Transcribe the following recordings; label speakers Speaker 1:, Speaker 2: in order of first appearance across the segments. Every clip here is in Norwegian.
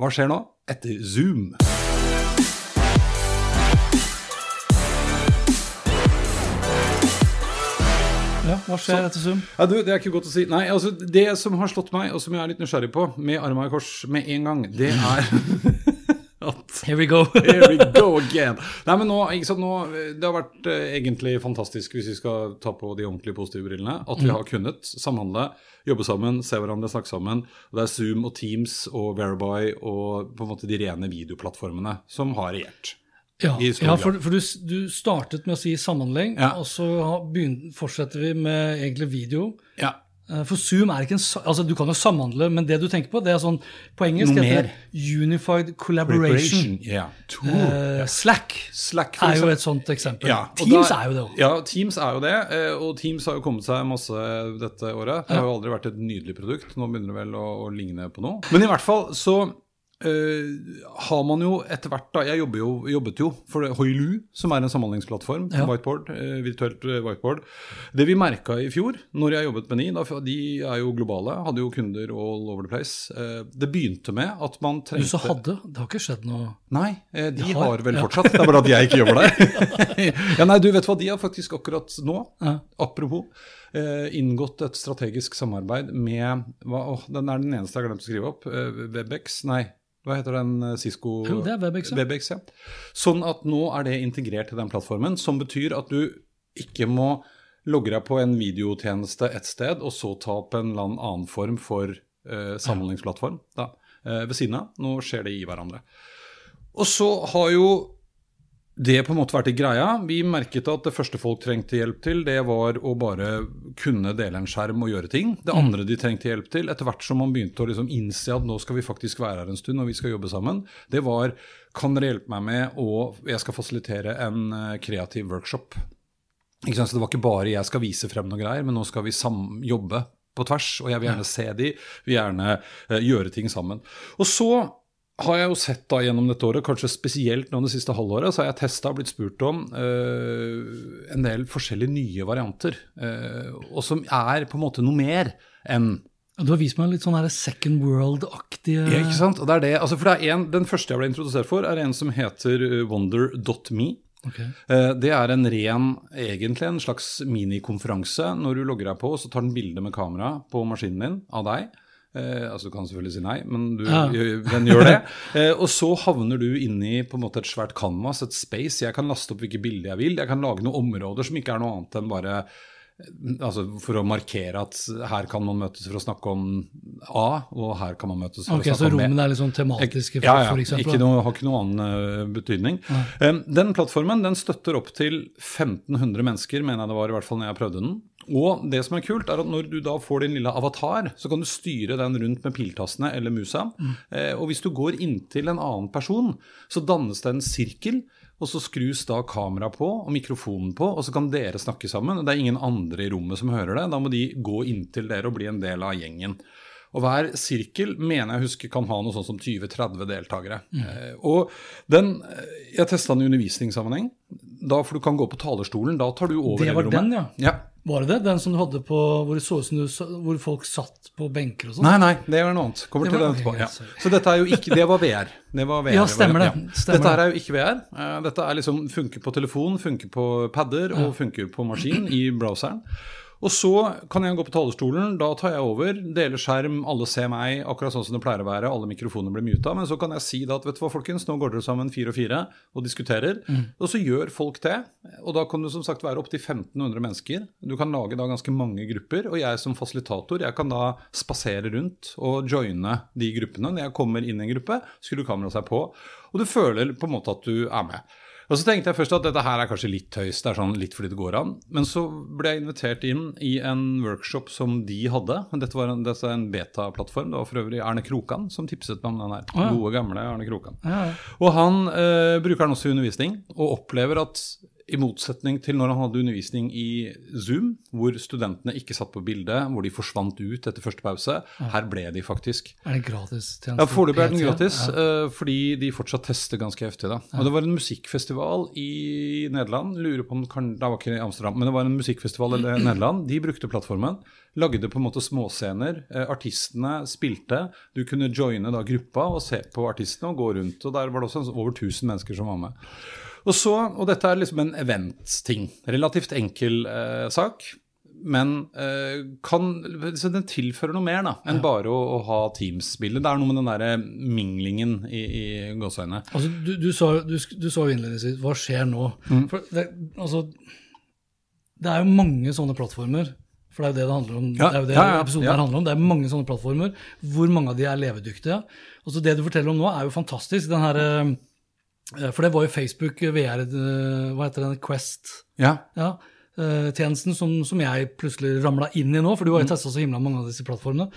Speaker 1: Hva skjer nå? Etter Zoom.
Speaker 2: Ja, hva skjer etter Zoom?
Speaker 1: Ja, du, Det er ikke godt å si. Nei, altså Det som har slått meg, og som jeg er litt nysgjerrig på, med arma i kors med en gang, det er
Speaker 2: Here we go.
Speaker 1: Here we go again. Nei, men nå, sant, nå, Det har vært eh, egentlig fantastisk, hvis vi skal ta på de ordentlig positive brillene, at vi har kunnet samhandle, jobbe sammen, se hverandre, snakke sammen. Det er Zoom og Teams og Verabye og på en måte de rene videoplattformene som har regjert.
Speaker 2: Ja, ja for, for du, du startet med å si samhandling,
Speaker 1: Ja.
Speaker 2: og så har- fortsetter vi med egentlig video.
Speaker 1: Ja,
Speaker 2: For Zoom er ikke en altså Du kan jo samhandle, men det du tenker på, det er sånn På engelsk heter det Unified Collaboration.
Speaker 1: Ja. To.
Speaker 2: yeah. Slack,
Speaker 1: Slack,
Speaker 2: er jo et sånt eksempel.
Speaker 1: Ja,
Speaker 2: Teams
Speaker 1: da-
Speaker 2: er jo det òg.
Speaker 1: Ja, Teams er jo det. eh, Og Teams har jo kommet seg masse dette året. Det har jo aldri vært et nydelig produkt. Nå begynner det vel å, å ligne på noe. Men i hvert fall så eh, har man jo etter hvert da, Jeg jo, jobbet jo for Hoilu, som er en samhandlingsplattform.
Speaker 2: Ja.
Speaker 1: Whiteboard, uh, virtuelt eh, whiteboard. Det vi merka i fjor, når jeg jobbet med NI, da, de er jo globale, hadde jo kunder all over the place. Uh, det begynte med at man trengte
Speaker 2: Du så hadde. Det har ikke skjedd noe
Speaker 1: Nei, de
Speaker 2: De har.
Speaker 1: har vel
Speaker 2: Ja.
Speaker 1: fortsatt. Det er bare at jeg ikke jobber der. ja, nei, du vet hva, De har faktisk akkurat nå,
Speaker 2: Ja.
Speaker 1: apropos, inngått et strategisk samarbeid med hva, åh, Den er den eneste jeg har glemt å skrive opp. Webex, nei. Hva heter den eh, Cisco
Speaker 2: det er Webex, ja.
Speaker 1: Webex, ja. Sånn at nå er det integrert til den plattformen, som betyr at du ikke må logge deg på en videotjeneste et sted, og så ta opp en eller annen form for eh, samhandlingsplattform da, eh, ved siden av. Nå skjer det i hverandre. Og så har jo det på en måte vært i greia. Vi merket at det første folk trengte hjelp til, det var å bare kunne dele en skjerm og gjøre ting. Det andre de trengte hjelp til, etter hvert som man begynte å liksom innse at nå skal vi faktisk være her en stund og vi skal jobbe sammen, det var kan dere hjelpe meg med å Jeg skal fasilitere en eh, kreativ workshop. Ikke sant? Så det var ikke bare jeg skal vise frem noe greier, men nå skal vi jobbe på tvers. Og jeg vil gjerne se de, vil gjerne uh, gjøre ting sammen. Og så har jeg jo sett da gjennom dette året, kanskje spesielt nå det siste halvåret, så har jeg testa og blitt spurt om uh, en del forskjellige nye varianter. Uh, og som er på en måte noe mer enn
Speaker 2: Du har vist meg litt sånn her Second World-aktige
Speaker 1: ja, ikke sant? Og det er det, altså for det er en, Den første jeg ble introdusert for, er en som heter eh, wonder.me. Okay. Det er en ren, egentlig en slags minikonferanse. Når du logger deg på, så tar den bilde med kamera på maskinen din av deg. Eh, altså Du kan selvfølgelig si nei, men du,
Speaker 2: Ja.
Speaker 1: den gjør det. Eh, og så havner du inni på en måte et svært canvas, et space. Jeg kan laste opp hvilke bilder jeg vil. Jeg kan lage noen områder som ikke er noe annet enn bare eh, altså For å markere at her kan man møtes for å snakke om A, og her kan man møtes for
Speaker 2: okay,
Speaker 1: å snakke om B.
Speaker 2: Så rommene er litt sånn tematiske, for,
Speaker 1: Ja, ja.
Speaker 2: for eksempel?
Speaker 1: Ikke noe, har ikke noen annen betydning. betydning. Um, den plattformen den støtter opp til 1500 mennesker, mener jeg det var i hvert fall når jeg prøvde den. Og det som er kult, er at når du da får din lille avatar, så kan du styre den rundt med piltastene eller musa. Eh, og hvis du går inntil en annen person, så dannes det en sirkel. Og så skrus da kameraet på og mikrofonen på, og så kan dere snakke sammen. Det er ingen andre i rommet som hører det. Da må de gå inntil dere og bli en del av gjengen. Og hver sirkel mener jeg husker kan ha noe sånn som 20-30 deltakere. Eh, og den, eh, Jeg testa den i undervisningssammenheng. Da, for du kan gå på talerstolen. Da tar du over
Speaker 2: Det var den, ja.
Speaker 1: ja.
Speaker 2: Var det det? Den som du hadde på hvor du, hvor folk satt på benker og sånn?
Speaker 1: Nei, nei, det var noe annet. Kommer
Speaker 2: Det
Speaker 1: til
Speaker 2: var-
Speaker 1: det etterpå. Ja. Så dette er jo ikke Det var VR. Det var VR
Speaker 2: Ja, stemmer det. Stemmer
Speaker 1: Dette her er jo ikke VR. Eh, Dette er liksom funker på telefon, funker på padder og funker på maskin i browseren. Og så kan jeg gå på talerstolen, da tar jeg over, deler skjerm, alle ser meg, akkurat sånn som det pleier å være, alle mikrofoner blir muta. Men så kan jeg si da at vet du hva, folkens, nå går dere sammen fire og fire og diskuterer. Og så gjør folk det. Og da kan du som sagt være opptil 1500 mennesker. Du kan lage da ganske mange grupper. Og jeg som fasilitator, jeg kan da spasere rundt og joine de gruppene. Når jeg kommer inn i en gruppe, skrur kameraet seg på, og du føler på en måte at du er med. Og så tenkte jeg først at dette her er kanskje litt tøys, det er sånn litt fordi det går an. Men så ble jeg invitert inn i en workshop som de hadde. Dette var en, dette en beta-plattform. Det var for øvrig Erne Krokan som tipset meg om den her.
Speaker 2: ja.
Speaker 1: Gode, gamle Erne Krokan.
Speaker 2: Ja, ja.
Speaker 1: Og han eh, bruker den også i undervisning, og opplever at i motsetning til når han hadde undervisning i Zoom, hvor studentene ikke satt på bildet, hvor de forsvant ut etter første pause, her ble de faktisk.
Speaker 2: Er det gratis?
Speaker 1: Ja, Foreløpig er den gratis,
Speaker 2: Ja.
Speaker 1: eh, fordi de fortsatt tester ganske heftig. da. Og Det var en musikkfestival i Nederland. lurer på om, kan, Det var ikke i Amsterdam, men det var en musikkfestival i Nederland. De brukte plattformen. Lagde på en måte småscener. Eh, artistene spilte. Du kunne joine da gruppa og se på artistene og gå rundt. og Der var det også over 1000 mennesker som var med. Og, så, og dette er liksom en event-ting. Relativt enkel eh, sak. Men eh, kan, så den tilfører noe mer da, enn bare å, å ha Teams-bildet. Det er noe med den derre minglingen i, i gåseøynene.
Speaker 2: Altså, du, du, sa, du, du sa jo innledningsvis hva skjer nå?
Speaker 1: Mm.
Speaker 2: Det, altså, det er jo mange sånne plattformer. For det er jo det det handler om.
Speaker 1: Ja,
Speaker 2: det er jo det
Speaker 1: ja, ja,
Speaker 2: episoden
Speaker 1: ja.
Speaker 2: her handler om. Det er mange sånne plattformer. Hvor mange av de er levedyktige? Altså, det du forteller om nå, er jo fantastisk. Den her, eh, for det var jo Facebook VR eh, Hva heter den? Quest?
Speaker 1: Ja.
Speaker 2: Ja, eh, tjenesten som, som jeg plutselig ramla inn i nå, for du har jo testa så himla mange av disse plattformene.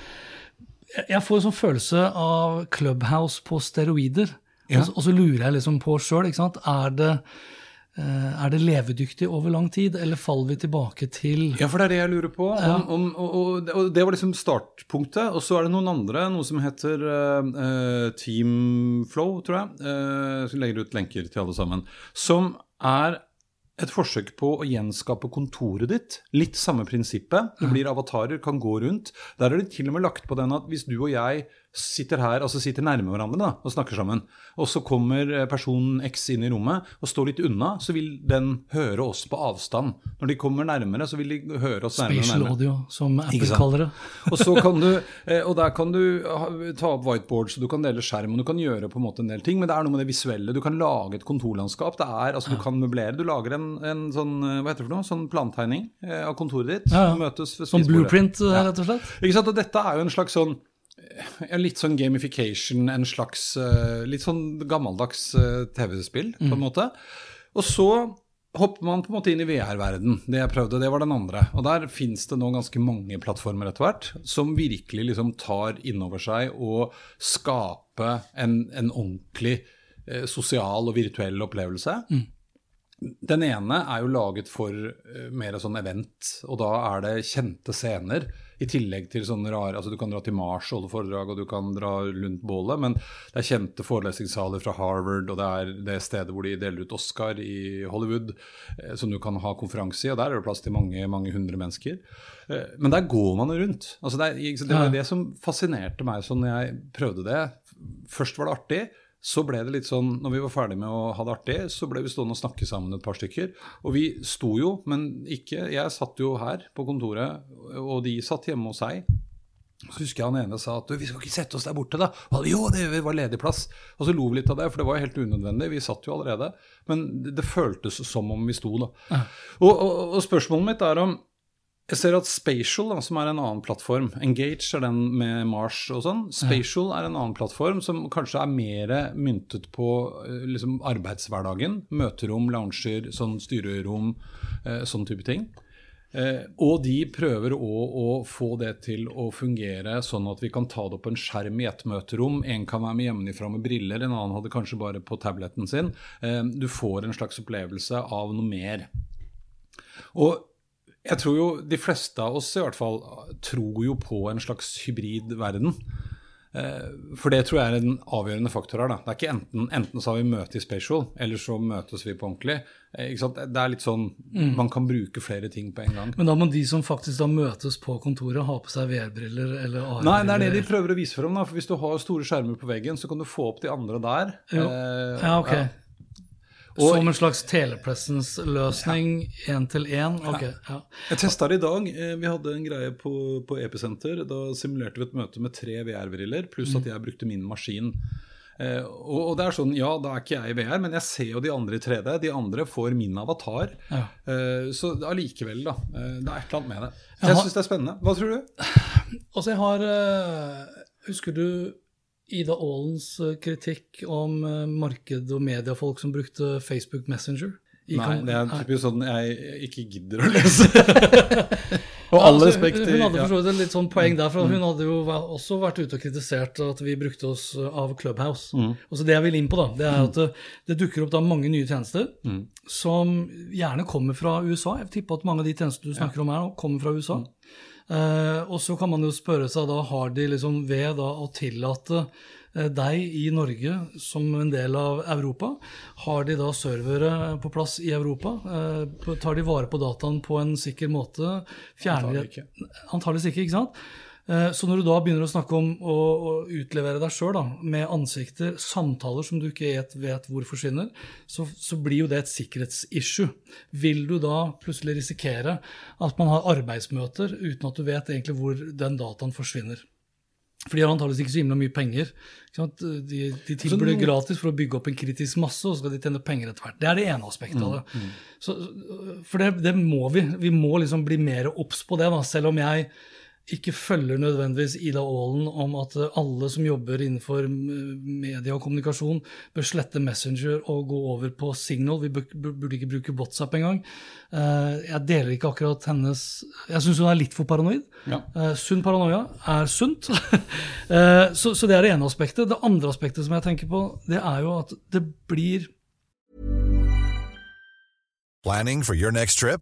Speaker 2: Jeg, får en sånn følelse av Clubhouse på steroider.
Speaker 1: Ja.
Speaker 2: Og, så- og så lurer jeg liksom på sjøl, ikke sant. Er det, eh, er det levedyktig over lang tid, eller faller vi tilbake til
Speaker 1: Ja, for det er det jeg lurer på. Om, om, og, og, og det var liksom startpunktet. Og så er det noen andre, noe som heter uh, Teamflow, tror jeg. Uh, som legger ut lenker til alle sammen. Som er et forsøk på å gjenskape kontoret ditt. Litt samme prinsippet. Det blir avatarer, kan gå rundt. Der er det til og med lagt på den at hvis du og jeg sitter her, altså sitter nærme hverandre da, og snakker sammen, og så kommer personen X inn i rommet og står litt unna, så vil den høre oss på avstand. Når de kommer nærmere, så vil de høre oss nærmere.
Speaker 2: spatial audio, som Apple kaller det?
Speaker 1: Og, så kan du, eh, og der kan du ta opp whiteboard, så du kan dele skjerm, og du kan gjøre på en måte en del ting, men det er noe med det visuelle. Du kan lage et kontorlandskap. Det er, altså Du kan møblere. Du lager en, en sånn eh, hva heter det for noe, sånn plantegning eh, av kontoret ditt.
Speaker 2: Ja, ja.
Speaker 1: Møtes ved
Speaker 2: Som
Speaker 1: Sånn
Speaker 2: blueprint, eh, rett og slett?
Speaker 1: Ikke sant? Og dette er jo en slags sånn ja, Litt sånn gamification, en slags eh, litt sånn gammeldags eh, TV-spill, på en måte. Og så hopper man på en måte inn i VR-verden. Det jeg prøvde, det var den andre. Og der fins det nå ganske mange plattformer etter hvert som virkelig liksom tar innover seg å skape en, en ordentlig eh, sosial og virtuell opplevelse. Den ene er jo laget for eh, mer sånn event, og da er det kjente scener. I tillegg til sånne rare altså Du kan dra til Mars og holde foredrag, og du kan dra rundt bålet, men det er kjente forelesningssaler fra Harvard, og det er det stedet hvor de deler ut Oscar i Hollywood, eh, som du kan ha konferanse i, og der er det plass til mange, mange hundre mennesker. Eh, men der går man rundt. Altså det, er, det var det som fascinerte meg sånn når jeg prøvde det. Først var det artig. Så ble det litt sånn, når vi var ferdig med å ha det artig, så ble vi stående og snakke sammen et par stykker. Og vi sto jo, men ikke Jeg satt jo her på kontoret, og de satt hjemme hos seg. Så husker jeg han ene sa at vi skal ikke sette oss der borte, da. Jo, det var ledig plass. Og så lo vi litt av det, for det var jo helt unødvendig. Vi satt jo allerede. Men det, det føltes som om vi sto, da. Og, og, og spørsmålet mitt er om jeg ser at Spatial, da, som er en annen plattform Engage er den med Mars og sånn. Spatial er en annen plattform som kanskje er mer myntet på eh, liksom, arbeidshverdagen. Møterom, lounger, sånn styrerom, eh, sånn type ting. Eh, og de prøver òg å få det til å fungere sånn at vi kan ta det opp på en skjerm i et møterom. En kan være med hjemmefra med briller, en annen hadde kanskje bare på tableten sin. Eh, du får en slags opplevelse av noe mer. Og jeg tror jo de fleste av oss i hvert fall tror jo på en slags hybrid verden. Eh, For det tror jeg er en avgjørende faktor her. da. Det er ikke enten, enten så har vi møte i Spatial, eller så møtes vi på ordentlig. Eh? Det er litt sånn, Man kan bruke flere ting på en gang.
Speaker 2: Men da må de som faktisk da møtes på kontoret, ha på seg VR-briller eller AR-briller?
Speaker 1: Nei, det er det de prøver å vise fram. da, for Hvis du har store skjermer på veggen, så kan du få opp de andre der.
Speaker 2: Jo.
Speaker 1: Eh,
Speaker 2: Ja, ok.
Speaker 1: Og-
Speaker 2: Som en slags telepresence-løsning én til én? Ok, ja.
Speaker 1: Jeg testa det i dag. Eh, Vi hadde en greie på, på Episenter. Da simulerte vi et møte med tre VR-briller, pluss at jeg brukte min maskin. Eh, og, og det er sånn, ja, da er ikke jeg i VR, men jeg ser jo de andre i 3D. De andre får min avatar.
Speaker 2: Ja.
Speaker 1: Eh, så allikevel, da. eh, det er et eller annet med det.
Speaker 2: Jeg
Speaker 1: Jeg syns det er spennende. Hva tror du?
Speaker 2: Altså, jeg har eh, Husker du Ida Aalens eh, kritikk om eh, marked- og mediefolk som brukte Facebook Messenger? I
Speaker 1: Nei, det er typisk sånn jeg ikke gidder å lese. og all
Speaker 2: altså,
Speaker 1: respekt
Speaker 2: hun, hadde for så vidt et litt sånn poeng der, for hun hadde jo også vært ute og kritisert at vi brukte oss av Clubhouse. Og så Det jeg vil inn på, da, det er at det, det dukker opp da mange nye tjenester som gjerne kommer fra USA. Jeg tipper at mange av de tjenestene du snakker om her nå, kommer fra USA. Eh, og så kan man jo spørre seg da, har de liksom ved da å tillate eh, deg i Norge som en del av Europa, har de da servere på plass i Europa? Eh, tar de vare på dataen på en sikker måte? Fjerner
Speaker 1: ikke.
Speaker 2: Antageligvis ikke, ikke sant? Eh, Så når du da begynner å snakke om å, å utlevere deg sjøl med ansikter, samtaler som du ikke vet, hvor forsvinner, så, så blir jo det et sikkerhetsissue. Vil du da plutselig risikere at man har arbeidsmøter uten at du vet egentlig hvor den dataen forsvinner? For de har antakeligvis ikke så himla mye penger. De, de tilbyr det gratis for å bygge opp en kritisk masse, og så skal de tjene penger etter hvert. Det er det ene aspektet av det. Så, for det, det må vi. Vi må liksom bli mer obs på det, da, selv om jeg ikke følger nødvendigvis Ida Aalen om at alle som jobber innenfor media og kommunikasjon, bør slette Messenger og gå over på Signal. Vi bur- bur- burde ikke bruke WhatsApp engang. Eh, Jeg deler ikke akkurat hennes Jeg syns hun er litt for paranoid.
Speaker 1: Ja.
Speaker 2: Eh, Sunn paranoia er sunt. Eh, så, så det er det ene aspektet. Det andre aspektet som jeg tenker på, det er jo at det blir
Speaker 3: Planning for your next trip?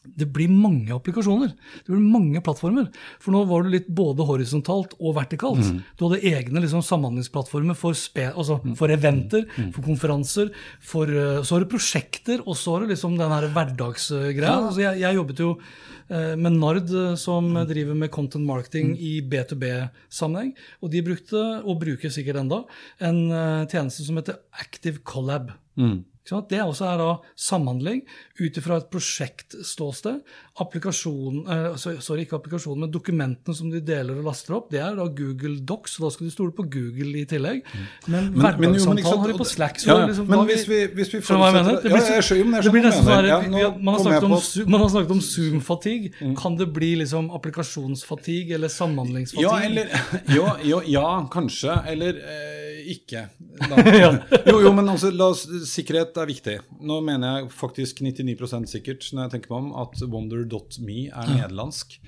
Speaker 2: Det blir mange applikasjoner. Det blir mange plattformer. For nå var det litt både horisontalt og vertikalt. Du hadde egne liksom, samhandlingsplattformer for, spe, altså, for eventer, for konferanser, for, eh, så har du prosjekter, og så har du liksom den hverdagsgreia. Altså, jeg, jeg jobbet jo eh, med Nard, som som driver med content marketing i B2B-sammenheng. Og de brukte, og bruker sikkert enda, en eh, tjeneste som heter Active Collab. Sant? Det også er da samhandling ut ifra et prosjektståsted. Applikasjonen, eh, sorry, ikke applikasjonen, men dokumentene som de deler og laster opp, det er da Google Docs, og da skal de stole på Google i tillegg. Men,
Speaker 1: Men- men
Speaker 2: hverdagssamtalen har de på Slack. Så
Speaker 1: Ja, ja.
Speaker 2: liksom,
Speaker 1: Men
Speaker 2: da
Speaker 1: hvis vi- hvis vi
Speaker 2: mener? Det, blir ja,
Speaker 1: jeg jeg
Speaker 2: det blir nesten sånn.
Speaker 1: Ja,
Speaker 2: man, har snakket om, Zoom- man har snakket om Zoom-fatigue. Kan det bli liksom applikasjonsfatigue eller samhandlingsfatigue?
Speaker 1: Ja, eller jo, jo, Ja, kanskje. Eller eh, ikke.
Speaker 2: Ja.
Speaker 1: Jo, jo, men altså, la oss, sikkerhet er viktig. Nå mener jeg faktisk 99% sikkert når jeg tenker meg om at wonder.me er nederlandsk.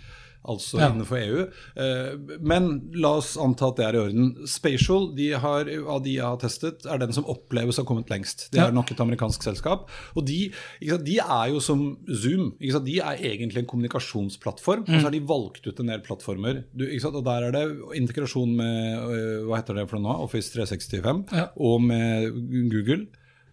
Speaker 1: Altså
Speaker 2: Ja.
Speaker 1: innenfor EU. Eh, Men la oss anta at det er i orden. Spatial, de har, av de jeg har testet, er den som oppleves å ha kommet lengst. Det er nok et amerikansk selskap. Og de, sant, de er jo som Zoom. Ikke sant? De er egentlig en kommunikasjonsplattform, og så har de valgt ut en del plattformer. Du, ikke sant? Og der er det integrasjon med øh, hva heter det for noe nå? Office 365
Speaker 2: Ja.
Speaker 1: og med Google.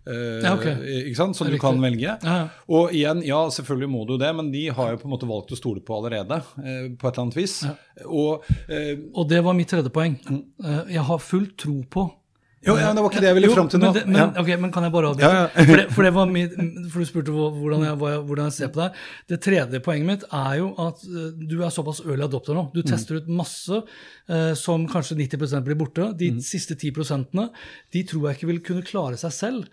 Speaker 1: Eh,
Speaker 2: Ja,
Speaker 1: okay. som du
Speaker 2: Riktig.
Speaker 1: kan velge.
Speaker 2: Ja, ja.
Speaker 1: Og igjen, ja, selvfølgelig må du det, men de har jo på en måte valgt å stole på allerede, eh, på et eller annet vis. Og eh,
Speaker 2: Og det var mitt tredje poeng. Eh, Jeg har full tro på
Speaker 1: Jo, ja, det var ikke det jeg ville fram til nå.
Speaker 2: Men, det, men,
Speaker 1: Ja.
Speaker 2: ok, men kan jeg bare avbryte?
Speaker 1: Ja, ja.
Speaker 2: for, for, det var mitt, for du spurte hvordan jeg, hvordan jeg ser på deg. Det tredje poenget mitt er jo at eh, du er såpass early adopter nå.
Speaker 1: Mm.
Speaker 2: Du tester ut masse eh, som kanskje 90% blir borte. De
Speaker 1: Mm.
Speaker 2: siste 10% de tror jeg ikke vil kunne klare seg selv.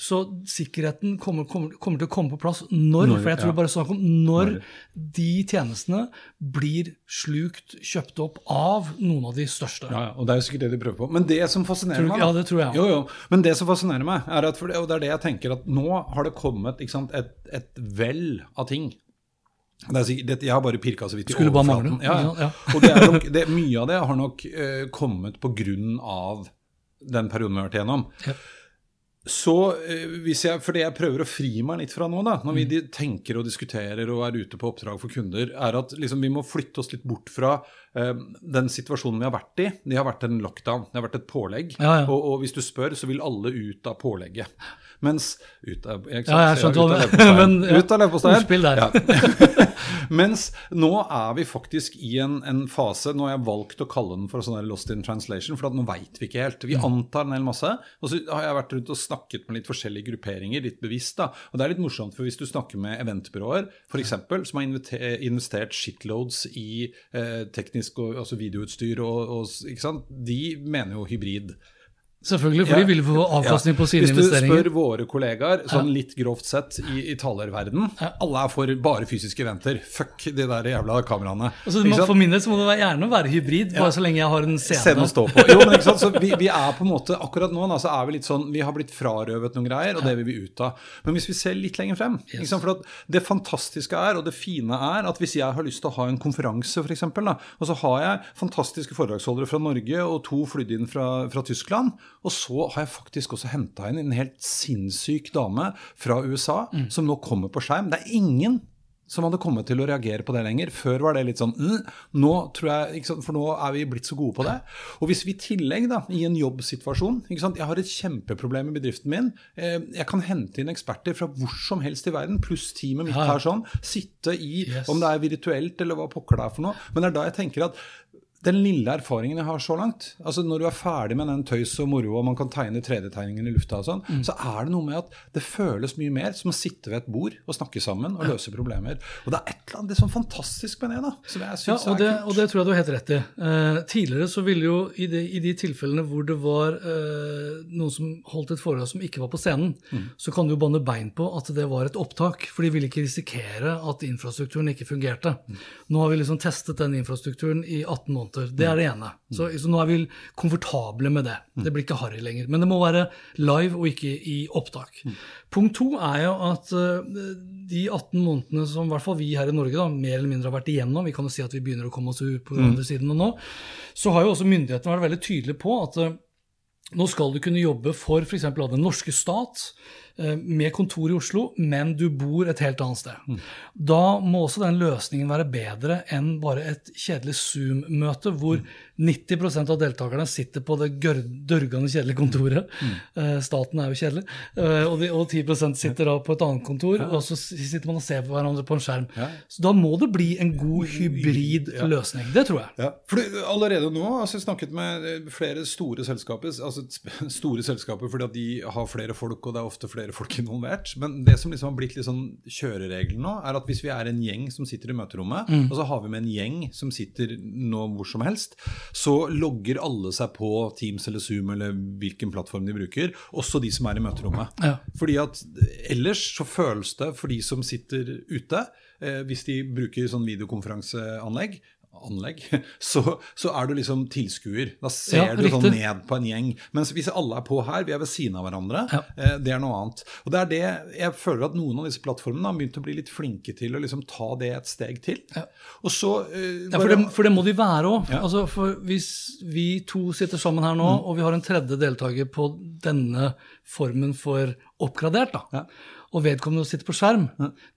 Speaker 2: Så sikkerheten kommer, kommer, kommer til å komme på plass når,
Speaker 1: Når,
Speaker 2: for jeg tror
Speaker 1: ja.
Speaker 2: bare snakk om når de tjenestene blir slukt, kjøpt opp av noen av de største.
Speaker 1: Ja, ja, og det er jo sikkert det de prøver på. Men det som fascinerer
Speaker 2: Tror du
Speaker 1: meg
Speaker 2: ja, det tror jeg.
Speaker 1: Jo, jo. Men det som fascinerer meg, er at for det, og det er det jeg tenker, at nå har det kommet sant, et, et vell av ting. Det er sikkert, jeg har bare pirka så vidt i
Speaker 2: Skulle
Speaker 1: overflaten.
Speaker 2: mangle.
Speaker 1: Ja, ja. Og det er nok, det, mye av det har nok uh, kommet på grunn av den perioden vi har vært igjennom.
Speaker 2: Ja.
Speaker 1: Så eh, hvis jeg, For det jeg prøver å fri meg litt fra nå, da, når vi
Speaker 2: Mm.
Speaker 1: tenker og diskuterer og er ute på oppdrag for kunder, er at liksom, vi må flytte oss litt bort fra eh, den situasjonen vi har vært i. Det har vært en lockdown, det har vært et pålegg.
Speaker 2: Ja, ja.
Speaker 1: Og, og hvis du spør, så vil alle ut av pålegget. Mens ut av, jeg, sant?
Speaker 2: Ja, jeg skjønte hva du-.
Speaker 1: Ut av leverposteien.
Speaker 2: Ordspill der.
Speaker 1: Ja. Mens nå er vi faktisk i en, en fase Nå har jeg valgt å kalle den for sånn lost in translation, for nå veit vi ikke helt. Vi antar en hel masse. Og så har jeg vært rundt og snakket med litt forskjellige grupperinger, litt bevisst. da. Og det er litt morsomt, for hvis du snakker med eventbyråer, f.eks., som har investert shitloads i eh, teknisk og, altså videoutstyr, og, og, ikke sant? de mener jo hybrid.
Speaker 2: Selvfølgelig, for
Speaker 1: Ja.
Speaker 2: de vil få avkastning
Speaker 1: Ja.
Speaker 2: på sine investeringer.
Speaker 1: Hvis du
Speaker 2: investeringer.
Speaker 1: spør våre kollegaer, sånn litt grovt sett i, i talerverden, alle er for bare fysiske eventer. Fuck de der jævla kameraene.
Speaker 2: Altså, må- for min del så må det være- gjerne være hybrid, bare så lenge jeg har en
Speaker 1: scene.
Speaker 2: scene.
Speaker 1: å stå på. Jo, men ikke sant? Så vi, vi er på en måte, Akkurat nå altså, så er vi litt sånn, vi har blitt frarøvet noen greier, og det vil vi ut av. Men hvis vi ser litt lenger frem ikke sant? For Det fantastiske er, og det fine er, at hvis jeg har lyst til å ha en konferanse, f.eks., og så har jeg fantastiske foredragsholdere fra Norge og to flydd inn fra, fra Tyskland, og så har jeg faktisk også henta inn en helt sinnssyk dame fra USA som nå kommer på skjerm. Det er ingen som hadde kommet til å reagere på det lenger. Før var det litt sånn mm, Nå tror jeg, For nå er vi blitt så gode på det. Og hvis vi i tillegg, da, i en jobbsituasjon Jeg har et kjempeproblem i bedriften min. Eh, jeg kan hente inn eksperter fra hvor som helst i verden, pluss teamet mitt her sånn. Sitte i
Speaker 2: Yes.
Speaker 1: Om det er virtuelt eller hva pokker det er for noe. Men det er da jeg tenker at den lille erfaringen jeg har så langt altså Når du er ferdig med den tøys og moro, og man kan tegne 3D-tegningen i lufta, og sånn,
Speaker 2: Mm.
Speaker 1: så er det noe med at det føles mye mer som å sitte ved et bord og snakke sammen og løse problemer. Og det er et eller annet det sånn fantastisk med det, da. Som jeg
Speaker 2: Ja, og
Speaker 1: er
Speaker 2: det,
Speaker 1: kult.
Speaker 2: og det tror jeg du har helt rett i. Eh, tidligere så ville jo i de, i de tilfellene hvor det var eh, noen som holdt et foredrag som ikke var på scenen,
Speaker 1: Mm.
Speaker 2: så kan du jo banne bein på at det var et opptak, for de ville ikke risikere at infrastrukturen ikke fungerte.
Speaker 1: Mm.
Speaker 2: Nå har vi liksom testet den infrastrukturen i 18 måneder. Det er det ene.
Speaker 1: Mm.
Speaker 2: Så, så nå er vi komfortable med det. Det blir ikke harry lenger. Men det må være live og ikke i opptak.
Speaker 1: Mm.
Speaker 2: Punkt to er jo at eh, de 18 månedene som i hvert fall vi her i Norge da, mer eller mindre har vært igjennom, vi kan jo si at vi begynner å komme oss ut på den andre siden nå, så har jo også myndighetene vært veldig tydelige på at eh, nå skal du kunne jobbe for f.eks. den norske stat med kontor i Oslo, men du bor et helt annet sted. Da må også den løsningen være bedre enn bare et kjedelig Zoom-møte hvor 90% av deltakerne sitter på det dørgende kjedelige kontoret. Eh, Staten er jo kjedelig. Eh, Og, de, og 10% sitter da på et annet kontor, og så sitter man og ser på hverandre på en skjerm. Så da må det bli en god hybrid løsning. Det tror jeg.
Speaker 1: Ja, allerede nå altså jeg snakket med eh, flere store selskaper, altså store selskaper fordi at de har flere folk, og det er ofte flere folk involvert. Men det som liksom har blitt litt sånn kjøreregelen nå, er at hvis vi er en gjeng som sitter i møterommet, og så har vi med en gjeng som sitter nå hvor som helst, så logger alle seg på Teams eller Zoom eller hvilken plattform de bruker, også de som er i møterommet.
Speaker 2: Ja.
Speaker 1: Fordi at ellers så føles det for de som sitter ute, eh, hvis de bruker sånn videokonferanseanlegg, anlegg, så, så er du liksom tilskuer. Da ser
Speaker 2: Ja,
Speaker 1: du sånn ned på en gjeng. Mens hvis alle er på her, vi er ved siden av hverandre,
Speaker 2: Ja.
Speaker 1: eh, det er noe annet. Og det er det jeg føler at noen av disse plattformene har begynt å bli litt flinke til å liksom ta det et steg til. Og så eh,
Speaker 2: Ja, for det, for det må de være òg.
Speaker 1: Ja.
Speaker 2: Altså, for hvis vi to sitter sammen her nå, og vi har en tredje deltaker på denne formen for oppgradert, da,
Speaker 1: Ja.
Speaker 2: og vedkommende sitter på skjerm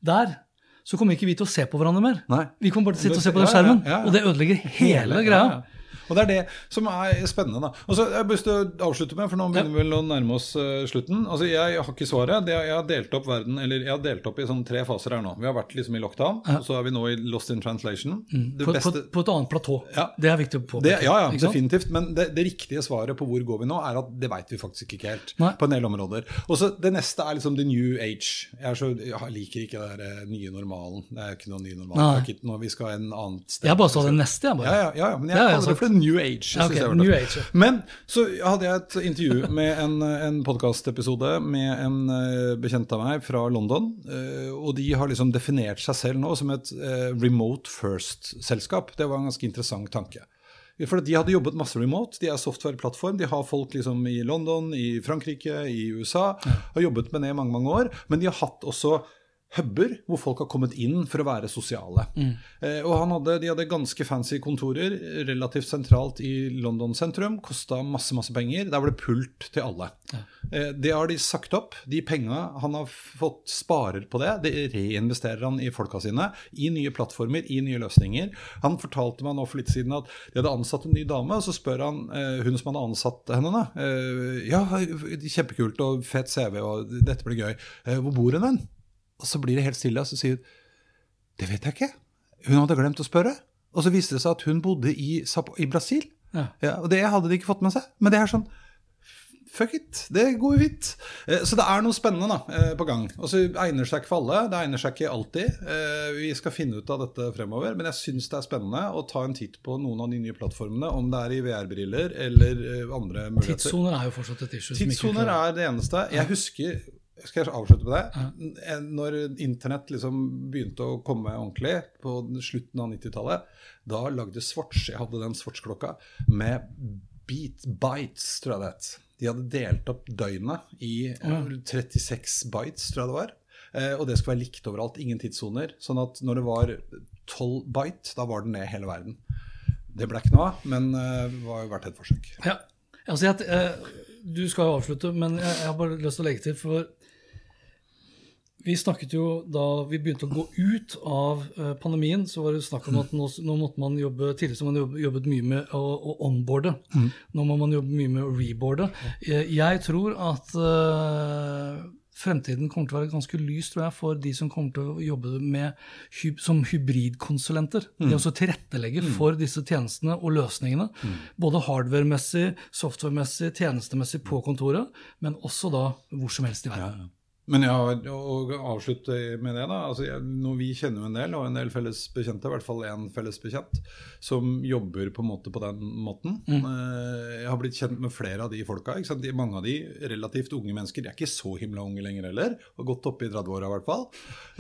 Speaker 2: der, så kommer ikke vi til å se på hverandre mer.
Speaker 1: Nei.
Speaker 2: Vi kommer bare til å sitte og se på den
Speaker 1: skjermen, ja, ja, ja.
Speaker 2: og det ødelegger hele, greia.
Speaker 1: Ja, ja. Og det er det som er spennende. da. Og så har jeg lyst til å avslutte med, for nå begynner vi vel å nærme oss uh, slutten. Altså, Jeg har ikke svaret. Det, jeg har delt opp verden, eller jeg har delt opp i sånn tre faser her nå. Vi har vært liksom i lockdown, ja. og så er vi nå i lost in translation.
Speaker 2: Mm. På, beste... på, på, et annet platå. Ja. Det er viktig å
Speaker 1: påpeke. Ja, ja, definitivt. Men det, det, riktige svaret på hvor går vi nå, er at det veit vi faktisk ikke helt. Nei. På en del områder. Og så Det neste er liksom the new age. Jeg, så, jeg liker ikke det der nye normalen. Det er ikke noe ny normal. Ikke vi skal en annet sted.
Speaker 2: Jeg bare sa det neste, jeg.
Speaker 1: bare. Ja, ja, ja, men jeg for the new age.
Speaker 2: Okay, new age ja.
Speaker 1: Men så hadde jeg et intervju med en, en podkastepisode med en uh, bekjent av meg fra London. Uh, og de har liksom definert seg selv nå som et uh, remote first-selskap. Det var en ganske interessant tanke. For De hadde jobbet masse remote. De er software-plattform. De har folk liksom i London, i Frankrike, i USA. Har jobbet med det i mange mange år. Men de har hatt også huber hvor folk har kommet inn for å være sosiale. Mm. Eh, og hadde, De hadde ganske fancy kontorer relativt sentralt i London sentrum. Kosta masse masse penger. Der var det pult til alle. Ja. Eh, det har de sagt opp. De penga han har fått sparer på det, det reinvesterer han i folka sine. I nye plattformer, i nye løsninger. Han fortalte meg nå for litt siden at de hadde ansatt en ny dame, og så spør han eh, hun som hadde ansatt henne, da. Eh, ja, kjempekult og fet CV, og dette blir gøy. Eh, hvor bor hun hen? Og så blir det helt stille, og så sier hun Det vet jeg ikke. Hun hadde glemt å spørre. Og så viste det seg at hun bodde i, i Brasil. Ja. Ja, og det hadde de ikke fått med seg. Men det er sånn Fuck it, det går jo fint. Eh, så det er noe spennende da, eh, på gang. Og så egner seg ikke for alle. Det egner seg ikke alltid. Eh, vi skal finne ut av dette fremover. Men jeg syns det er spennende å ta en titt på noen av de nye plattformene. Om det er i VR-briller eller andre muligheter.
Speaker 2: Tidssoner er jo fortsatt et issue.
Speaker 1: Tidssoner er det eneste. Jeg husker skal jeg avslutte med det? Ja. Når internett liksom begynte å komme ordentlig på slutten av 90-tallet, da lagde Swatch Jeg hadde den Swatch-klokka med beat bites, tror jeg det het. De hadde delt opp døgnet i ja. 36 bites, tror jeg det var. Eh, og det skulle være likt overalt. Ingen tidssoner. Sånn at når det var 12 bite, da var den ned hele verden. Det ble ikke noe av, men eh, det var jo verdt et forsøk.
Speaker 2: Ja, altså jeg, eh, Du skal jo avslutte, men jeg, jeg har bare lyst til å legge til. for vi snakket jo Da vi begynte å gå ut av eh, pandemien, så var det snakk om at nå, nå måtte man jobbe Tidligere så man jobbet, jobbet mye med å, å onboarde. Mm. Nå må man jobbe mye med å reboarde. Jeg, jeg tror at uh, fremtiden kommer til å være ganske lys tror jeg, for de som kommer til å jobbe med, som hybridkonsulenter. Mm. Det å tilrettelegge mm. for disse tjenestene og løsningene. Mm. Både hardware-messig, software-messig, tjenestemessig på kontoret, men også da hvor som helst i verden. Ja, ja.
Speaker 1: Men ja, å avslutte med det, da. Altså, jeg, vi kjenner jo en del, og en del felles bekjente, i hvert fall én felles bekjent, som jobber på en måte på den måten. Mm. Eh, jeg har blitt kjent med flere av de folka. Mange av de relativt unge mennesker. De er ikke så himla unge lenger heller. Har gått opp i 30-åra i hvert fall.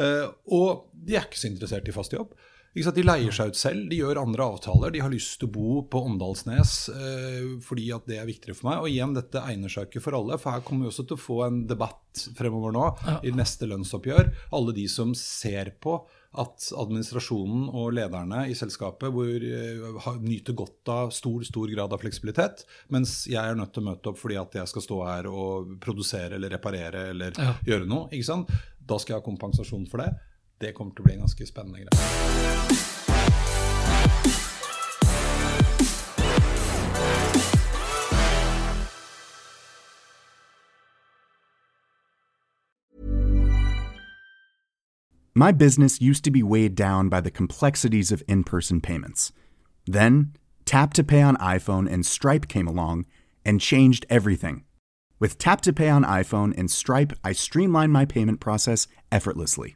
Speaker 1: Eh, og de er ikke så interessert i fast jobb. De leier seg ut selv, de gjør andre avtaler. De har lyst til å bo på Åndalsnes eh, fordi at det er viktigere for meg. Og igjen, dette egner seg ikke for alle, for her kommer vi også til å få en debatt fremover nå ja. i neste lønnsoppgjør. Alle de som ser på at administrasjonen og lederne i selskapet hvor, eh, nyter godt av stor stor grad av fleksibilitet, mens jeg er nødt til å møte opp fordi at jeg skal stå her og produsere eller reparere eller ja. gjøre noe. Da skal jeg ha kompensasjon for det det kommer til å bli ganske spennende.
Speaker 4: My business used to be weighed down by the complexities of in person payments. Then, Tap to Pay on iPhone and Stripe came along and changed everything. With Tap to Pay on iPhone and Stripe, I streamlined my payment process effortlessly.